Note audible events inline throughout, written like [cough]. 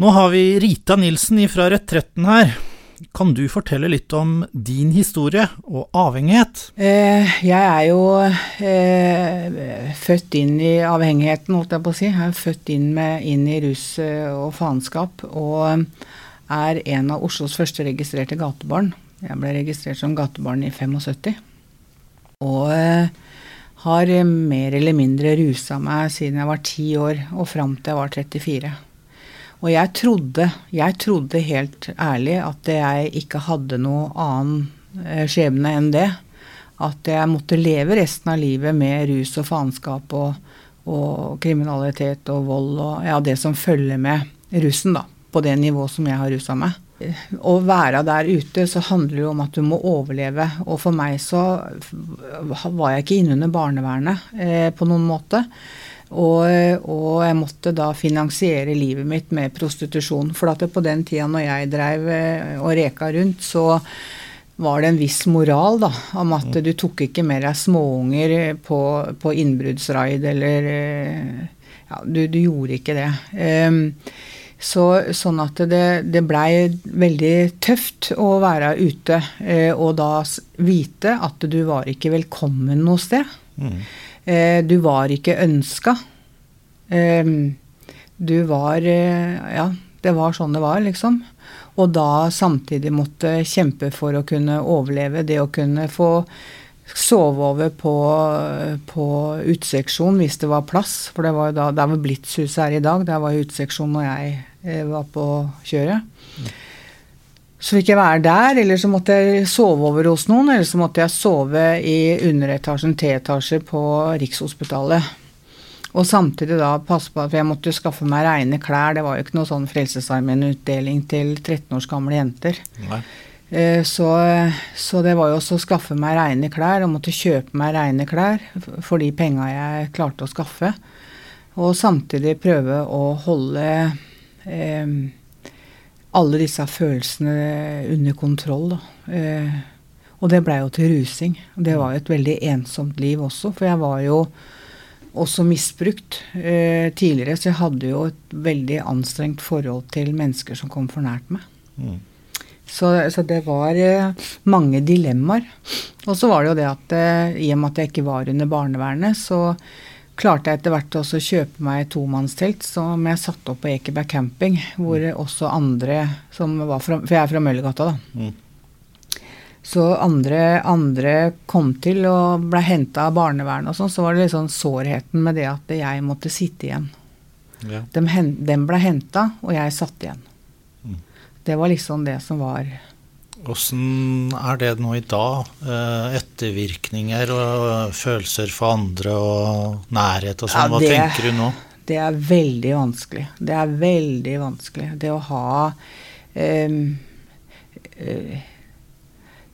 Nå har vi Rita Nilsen fra Retretten her. Kan du fortelle litt om din historie og avhengighet? Eh, jeg er jo eh, født inn i avhengigheten, holdt jeg på å si. Jeg er født inn, med, inn i rus eh, og faenskap. Og er en av Oslos første registrerte gatebarn. Jeg ble registrert som gatebarn i 75. Og eh, har mer eller mindre rusa meg siden jeg var ti år og fram til jeg var 34. Og jeg trodde, jeg trodde helt ærlig at jeg ikke hadde noe annen eh, skjebne enn det. At jeg måtte leve resten av livet med rus og faenskap og, og, kriminalitet og vold og ja, det som følger med russen, da. På det nivået som jeg har rusa meg. Å være der ute, så handler det jo om at du må overleve. Og for meg så var jeg ikke innunder barnevernet eh, på noen måte. Og, og, jeg måtte da finansiere livet mitt med prostitusjon. For at på den tida når jeg drev eh, og reka rundt, så var det en viss moral da, om at du tok ikke med deg småunger på, på innbruddsraid eller eh, Ja, du, du, gjorde ikke det. Um, så, sånn at det, det blei veldig tøft å være ute eh, og da vite at du var ikke velkommen noe sted. Mm. Eh, du var ikke ønska. Eh, du var eh, Ja, det var sånn det var, liksom. Og da samtidig måtte kjempe for å kunne overleve. Det å kunne få sove over på, på uteseksjon hvis det var plass. For det var jo da Der var Blitzhuset her i dag. Der var uteseksjon når jeg var på kjøret. Så fikk jeg være der, eller så måtte jeg sove over hos noen, eller så måtte jeg sove i underetasjen, T-etasje på Rikshospitalet. Og samtidig da passe på at jeg måtte skaffe meg reine klær. Det var jo ikke noe sånn Frelsesarmeen-utdeling til 13 års gamle jenter. Nei. Eh, så, så, det var jo også å skaffe meg reine klær, og måtte kjøpe meg reine klær for de penga jeg klarte å skaffe. Og samtidig prøve å holde eh, alle disse følelsene under kontroll. Da. Eh, og det blei jo til rusing. Det var jo et veldig ensomt liv også, for jeg var jo også misbrukt eh, tidligere. Så jeg hadde jo et veldig anstrengt forhold til mennesker som kom for nært meg. Mm. Så, så, det var eh, mange dilemmaer. Og så var det jo det at eh, i og med at jeg ikke var under barnevernet, så klarte jeg etter hvert også å kjøpe meg et tomannstelt som jeg satte opp på Ekeberg camping, hvor mm. også andre som var fra For jeg er fra Møllergata, da. Mm. Så andre, andre, kom til og ble henta av barnevernet og sånn, så var det litt sånn sårheten med det at jeg måtte sitte igjen. Ja. Dem, de ble henta, og jeg satt igjen. Mm. Det var liksom det som var Åssen er det nå i dag? Eh, ettervirkninger og følelser for andre og nærhet og sånn. Ja, Hva tenker du nå? Det er veldig vanskelig. Det er veldig vanskelig. Det å ha um, uh,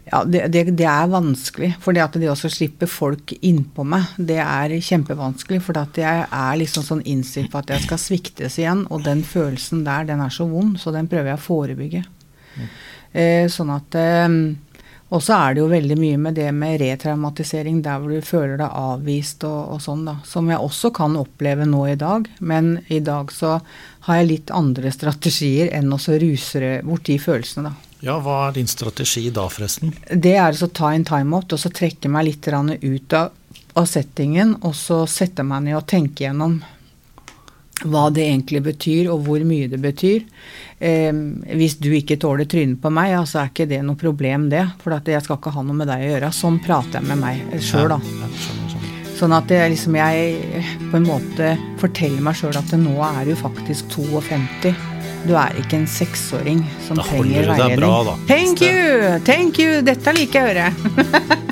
ja, det, det, det, er vanskelig. For det at det også slipper folk innpå meg, det er kjempevanskelig. For at jeg er liksom sånn innstilt på at jeg skal sviktes igjen. Og den følelsen der, den er så vond, så den prøver jeg å forebygge. Mm. Eh, sånn at eh, Og så er det jo veldig mye med det med retraumatisering der hvor du føler deg avvist og, og, sånn, da. Som jeg også kan oppleve nå i dag. Men i dag så har jeg litt andre strategier enn å ruse bort de følelsene, da. Ja, hva er din strategi da, forresten? Det er å ta en timeout og så trekke meg litt ut av, av settingen. Og så sette meg ned og tenke gjennom hva det egentlig betyr, og hvor mye det betyr. Eh, hvis du ikke tåler trynet på meg, så er ikke det noe problem, det. For jeg skal ikke ha noe med deg å gjøre. Sånn prater jeg med meg sjøl, da. Sånn at det, liksom, jeg på en måte forteller meg sjøl at nå er du faktisk 52. Du er ikke en seksåring som trenger veiledning. Thank you! Thank you! Dette liker jeg å høre. [laughs]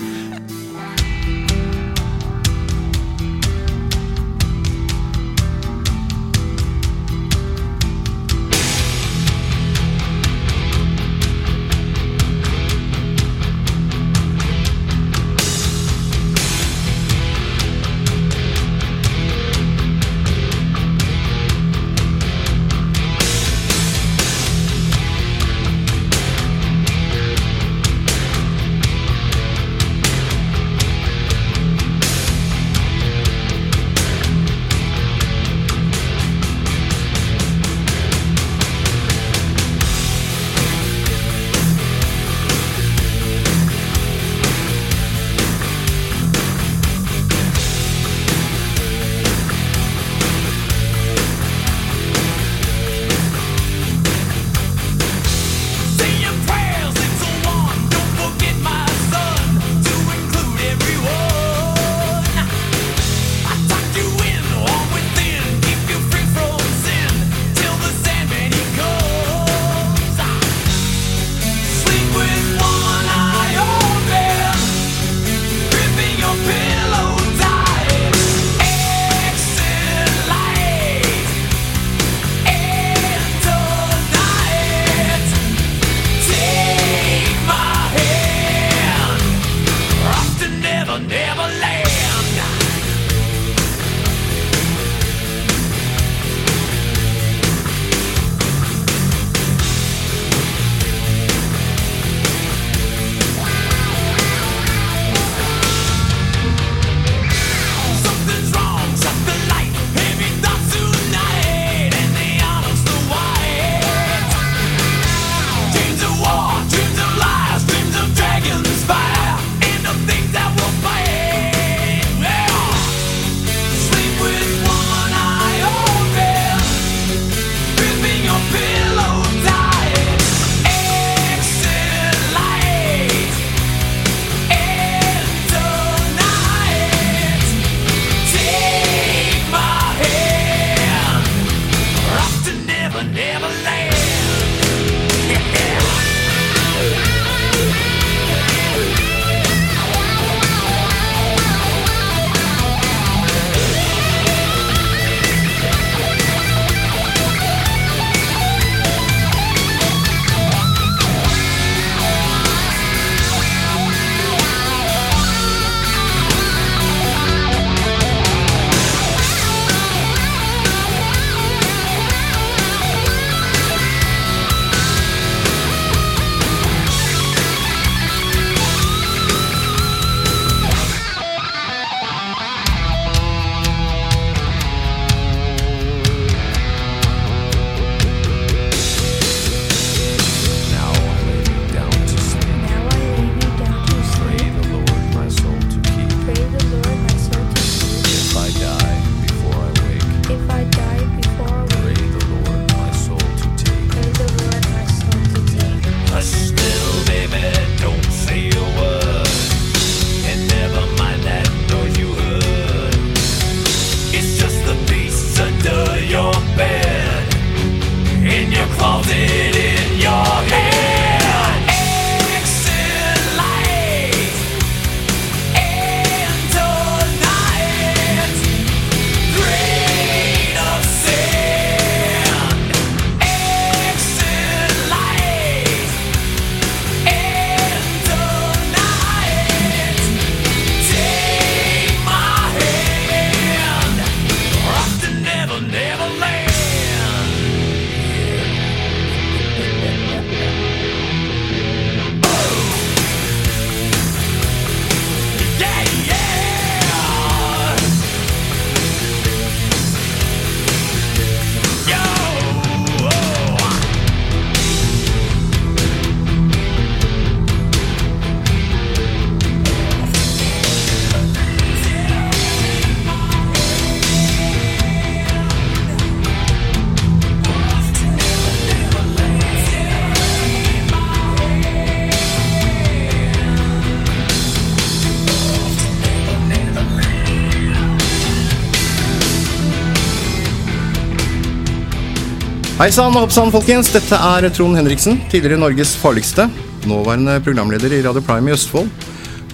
Hei sann og hopp sann, folkens. Dette er Trond Henriksen, tidligere Norges farligste. Nåværende programleder i Radio Prime i Østfold.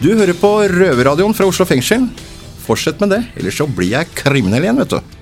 Du hører på Røverradioen fra Oslo fengsel. Fortsett med det, ellers så blir jeg kriminell igjen, vet du.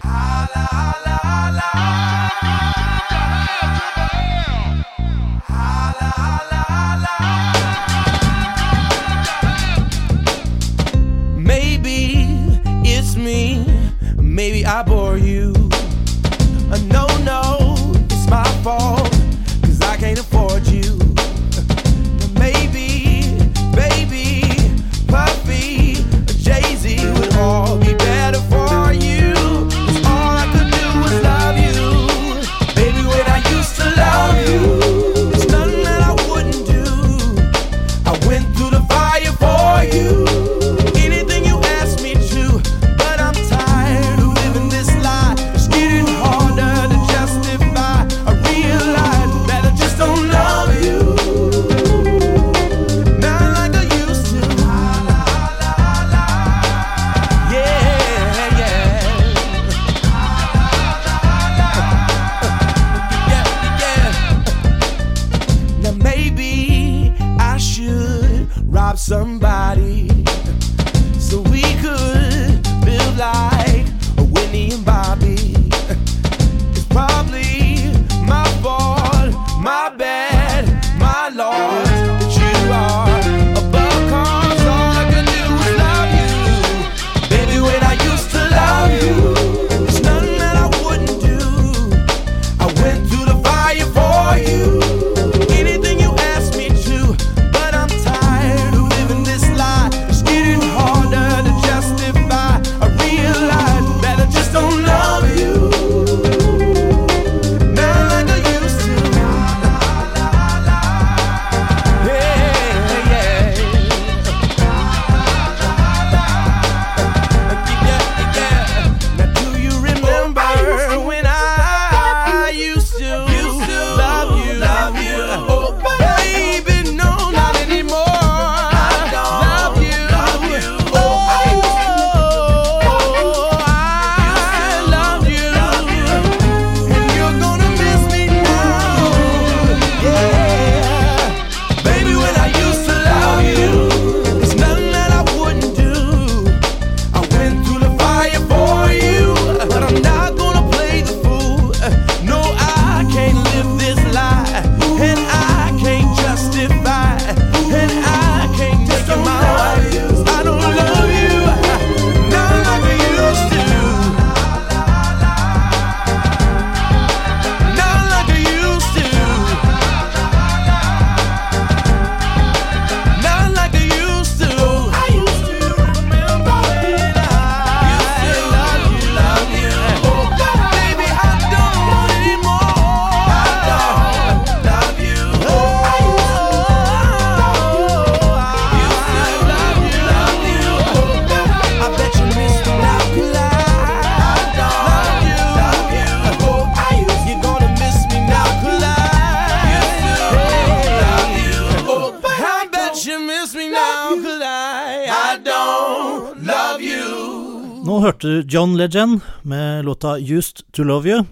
Hørte John Legend med låta 'Used to Love You'.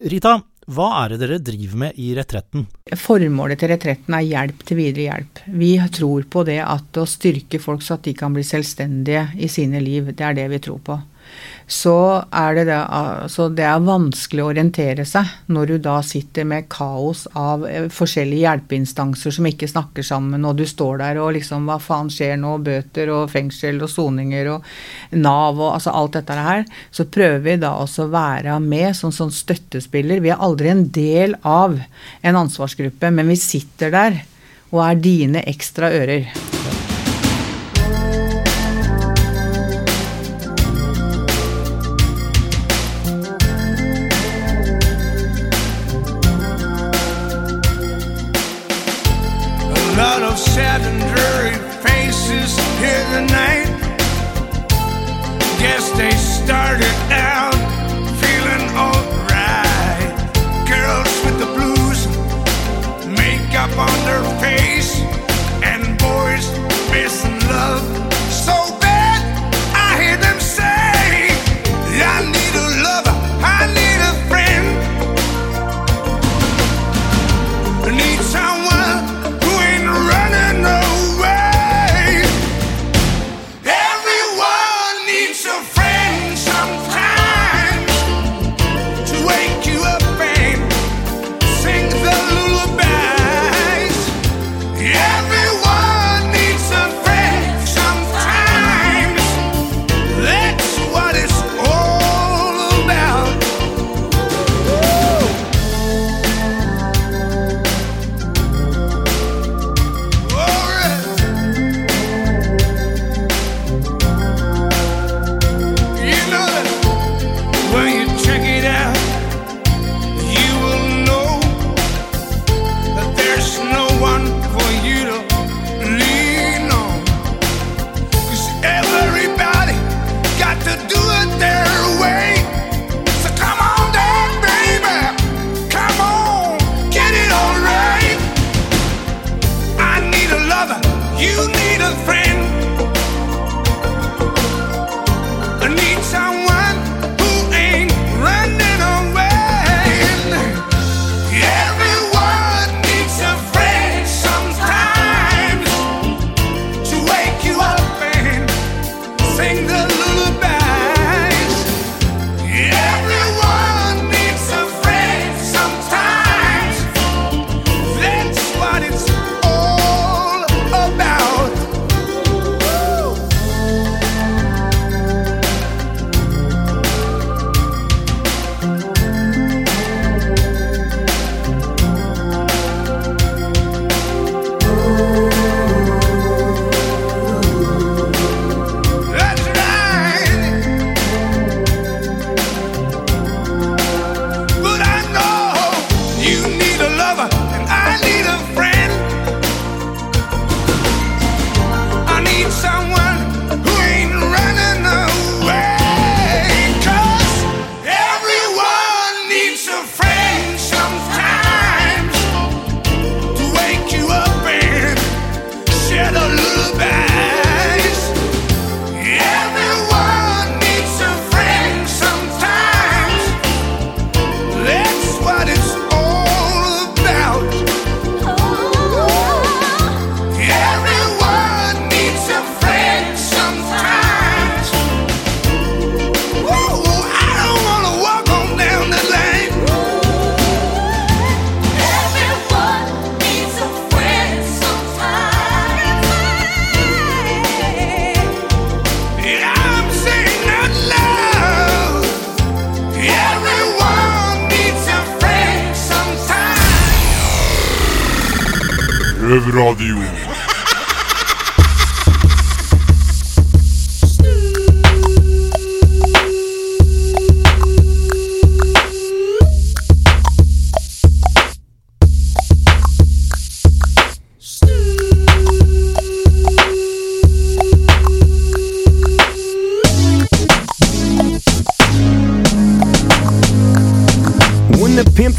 Rita, hva er det dere driver med i Retretten? Formålet til Retretten er hjelp til videre hjelp. Vi tror på det at å styrke folk så at de kan bli selvstendige i sine liv. Det er det vi tror på så er det, det, altså det er vanskelig å orientere seg når du da sitter med kaos av eh, forskjellige hjelpeinstanser som ikke snakker sammen, og du står der og liksom Hva faen skjer nå? Bøter og fengsel og soninger og Nav og altså alt dette her. Så prøver vi da også å være med som sånn støttespiller. Vi er aldri en del av en ansvarsgruppe, men vi sitter der og er dine ekstra ører.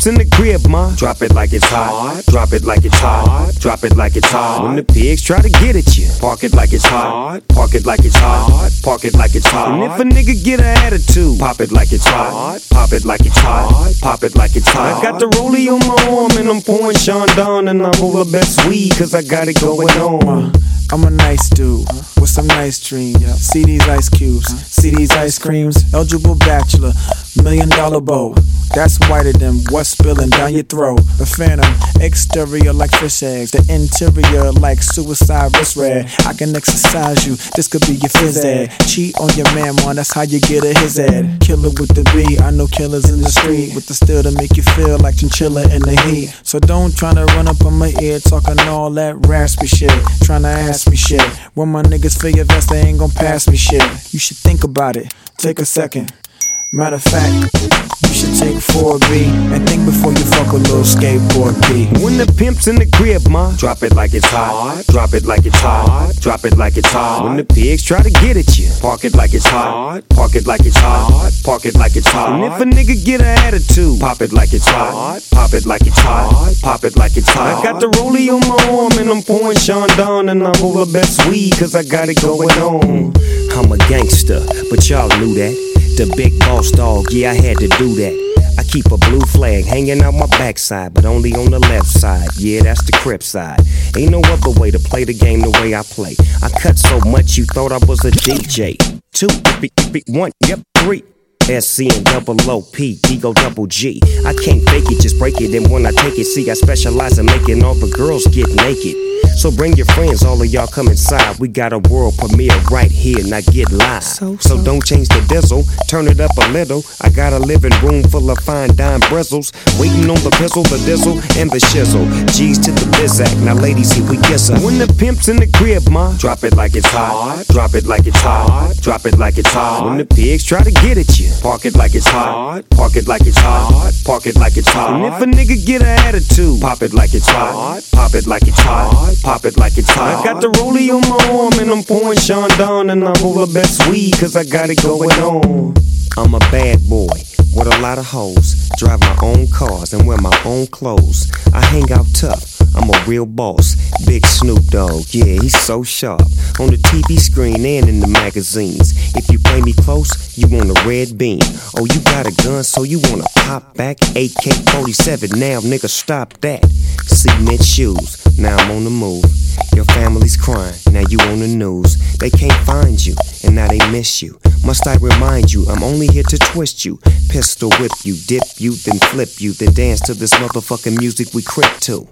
Pimps in the crib, ma. Drop it like it's hot. Drop it like it's hot. Drop it like it's hot. When the pigs try to get at you, park it like it's hot. Park it like it's hot. Park it like it's hot. And if a nigga get an attitude, pop it like it's hot. Pop it like it's hot. Pop it like it's hot. I got the rollie on my arm and I'm pouring Sean Don and I roll the best weed cause I got it going on. Uh, I'm a nice dude uh, with some nice dreams. See these ice cubes, see these ice creams. Eligible bachelor, million dollar bow. That's whiter than what's spilling down your throat. The phantom, exterior like fish eggs, the interior like suicide wrist red. I can exercise you, this could be your phys ed. Cheat on your man, man, that's how you get a his ed. Killer with the B, I know killers in the street with the steel to make you feel like chinchilla in the heat. So don't try to run up on my ear talking all that raspy shit. Trying to ask me shit. When my niggas feel your vest, they ain't gon' pass me shit. You should think about it. Take a second. Matter of fact, you should take 4B and think before you fuck a little skateboard B. When the pimp's in the crib, ma, drop it like it's hot. Drop it like it's hot. Drop it like it's hot. When the pigs try to get at you, park it like it's hot. Park it like it's hot. Park it like it's hot. And if a nigga get an attitude, pop it like it's hot. Pop it like it's hot. Pop it like it's hot. I got the rollie on my arm and I'm pouring Sean Don and I roll the best weed cause I got it going on. I'm a gangster, but y'all knew that. The big boss dog, yeah, I had to do that. I keep a blue flag hanging out my backside, but only on the left side. Yeah, that's the crip side. Ain't no other way to play the game the way I play. I cut so much you thought I was a DJ. Two, one, yep, three. SC and double OP, Ego double G. I can't fake it, just break it. And when I take it, see, I specialize in making all the girls get naked. So bring your friends, all of y'all come inside. We got a world premiere right here, now get live. So, so. so don't change the diesel, turn it up a little. I got a living room full of fine dime bristles. Waiting on the pistol, the diesel, and the shizzle. G's to the bizac, now ladies, here we kiss her. When the pimp's in the crib, ma, drop it like it's hot. Drop it like it's hot. Drop it like it's hot. When the pigs try to get at you, park it like it's hot. Park it like it's hot. Park it like it's hot. And if a nigga get an attitude, pop it like it's hot. Pop it like it's hot pop it like it's hot. I got the rollie on my arm and I'm pouring Sean Don and I roll the best weed cause I got it going on. I'm a bad boy with a lot of hoes. Drive my own cars and wear my own clothes. I hang out tough. I'm a real boss. Big Snoop Dogg, yeah, he's so sharp. On the TV screen and in the magazines. If you play me close, you want a red beam. Oh, you got a gun, so you wanna pop back? AK 47, now nigga, stop that. Cement shoes, now I'm on the move. Your family's crying, now you on the news. They can't find you, and now they miss you. Must I remind you, I'm only here to twist you. Pistol whip you, dip you, then flip you, then dance to this motherfucking music we crip to.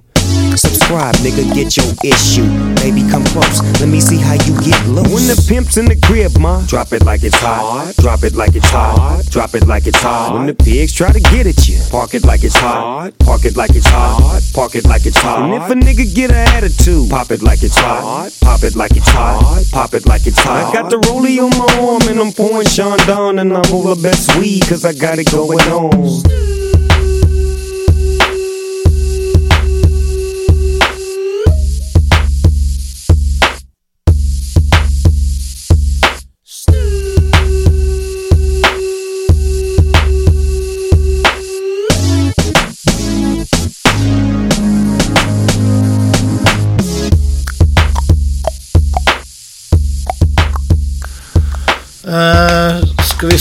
Subscribe, nigga, get your issue. Baby, come close, let me see how you get loose. When the pimp's in the crib, ma, drop it like it's hot. Drop it like it's hot. Drop it like it's hot. When the pigs try to get at you, park it like it's hot. Park it like it's hot. Park it like it's hot. And if a nigga get an attitude, pop it like it's hot. Pop it like it's hot. Pop it like it's hot. I got the rollie on my arm and I'm pouring Sean Don and I roll the best weed cause I got it going on.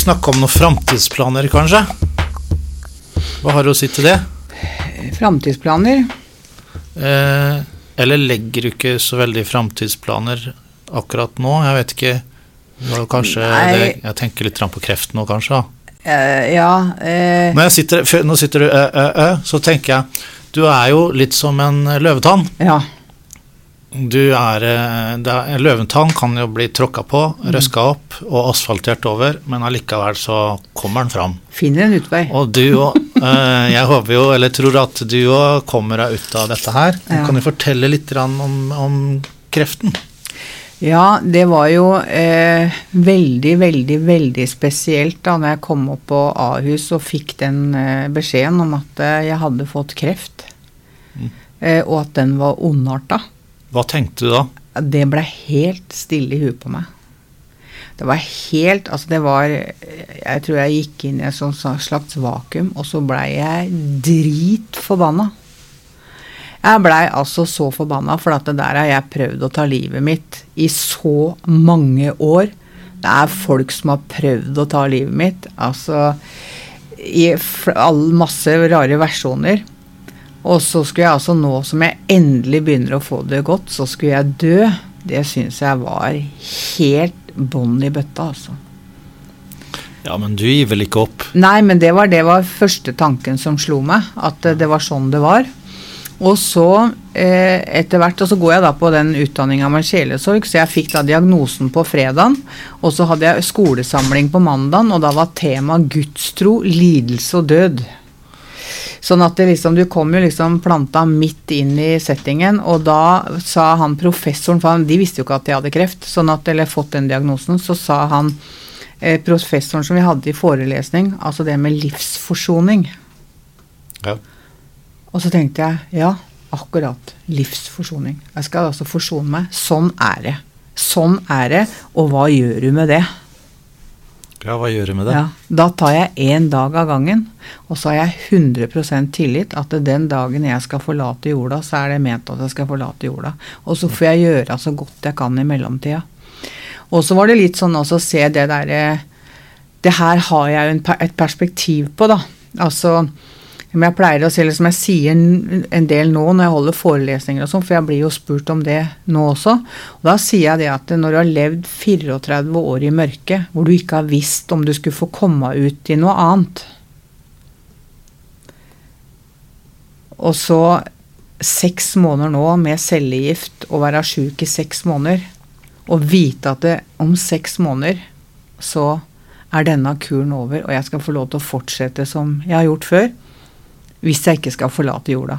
Snakke om noen framtidsplaner, kanskje? Hva har du å si til det? Framtidsplaner? Eh, eller legger du ikke så veldig framtidsplaner akkurat nå? Jeg vet ikke. Kanskje det, Jeg tenker litt på kreft nå, kanskje? Eh, ja. Når sitter, nå sitter du ø, så tenker jeg Du er jo litt som en løvetann. Ja. Du er, eh, er Løventann kan jo bli tråkka på, mm. røska opp og asfaltert over, men allikevel så kommer den fram. Finner en utvei. Og du òg. Eh, jeg håper jo, eller tror at du òg kommer deg ut av dette her. Ja. Kan du fortelle litt om, om, kreften? Ja, det var jo eh, veldig, veldig, veldig spesielt da når jeg kom opp på Ahus og fikk den eh, beskjeden om at eh, jeg hadde fått kreft, mm. Eh, og at den var ondarta. Hva tenkte du da? Det ble helt stille i huet på meg. Det var helt Altså, det var Jeg tror jeg gikk inn i et sånt slags vakuum, og så blei jeg dritforbanna. Jeg blei altså så forbanna, for at det der har jeg prøvd å ta livet mitt i så mange år. Det er folk som har prøvd å ta livet mitt. Altså i all masse rare versjoner. Og så skulle jeg altså nå som jeg endelig begynner å få det godt, så skulle jeg dø. Det syns jeg var helt bånn i bøtta, altså. Ja, men du gir vel ikke opp? Nei, men det var, det var første tanken som slo meg. At det var sånn det var. Og så eh, etter hvert, og så går jeg da på den utdanninga med sjelesorg, så jeg fikk da diagnosen på fredagen. Og så hadde jeg skolesamling på mandagen, og da var tema gudstro, lidelse og død. Sånn at det liksom, du kom jo liksom planta midt inn i settingen, og da sa han professoren, for de visste jo ikke at de hadde kreft, sånn at, eller fått den diagnosen, så sa han eh, professoren som vi hadde i forelesning, altså det med livsforsoning. Ja. Og så tenkte jeg ja, akkurat. Livsforsoning. Jeg skal altså forsone meg. Sånn er det. Sånn er det, og hva gjør du med det? Ja, hva gjør du med det? Ja, da tar jeg én dag av gangen, og så har jeg 100% tillit at den dagen jeg skal forlate jorda, så er det ment at jeg skal forlate jorda. Og så får jeg gjøre så godt jeg kan i mellomtida. Og så var det litt sånn også å se det derre Det her har jeg jo et perspektiv på, da. Altså men jeg pleier å si, eller som jeg sier en del nå når jeg holder forelesninger og sånn, for jeg blir jo spurt om det nå også. Og da sier jeg det at når du har levd 34 år i mørket, hvor du ikke har visst om du skulle få komme ut i noe annet Og så seks måneder nå med cellegift og være sjuk i seks måneder, og vite at det, om seks måneder så er denne kuren over, og jeg skal få lov til å fortsette som jeg har gjort før hvis jeg ikke skal forlate jorda.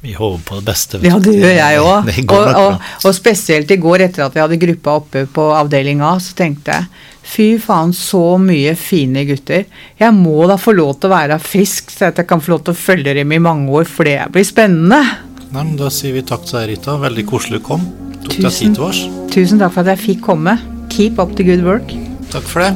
Vi håper på det beste. Ja, det gjør jeg òg. Og, og, og, spesielt i går etter at vi hadde gruppa oppe på avdeling A, så tenkte jeg fy faen, så mye fine gutter. Jeg må da få lov til å være frisk, så at jeg kan få lov til å følge dem i mange år, for det blir spennende. Nei, men Da sier vi takk til deg, Rita. Veldig koselig du kom. Tok deg tid til oss. Tusen takk for at jeg fikk komme. Keep up the good work. Takk for det.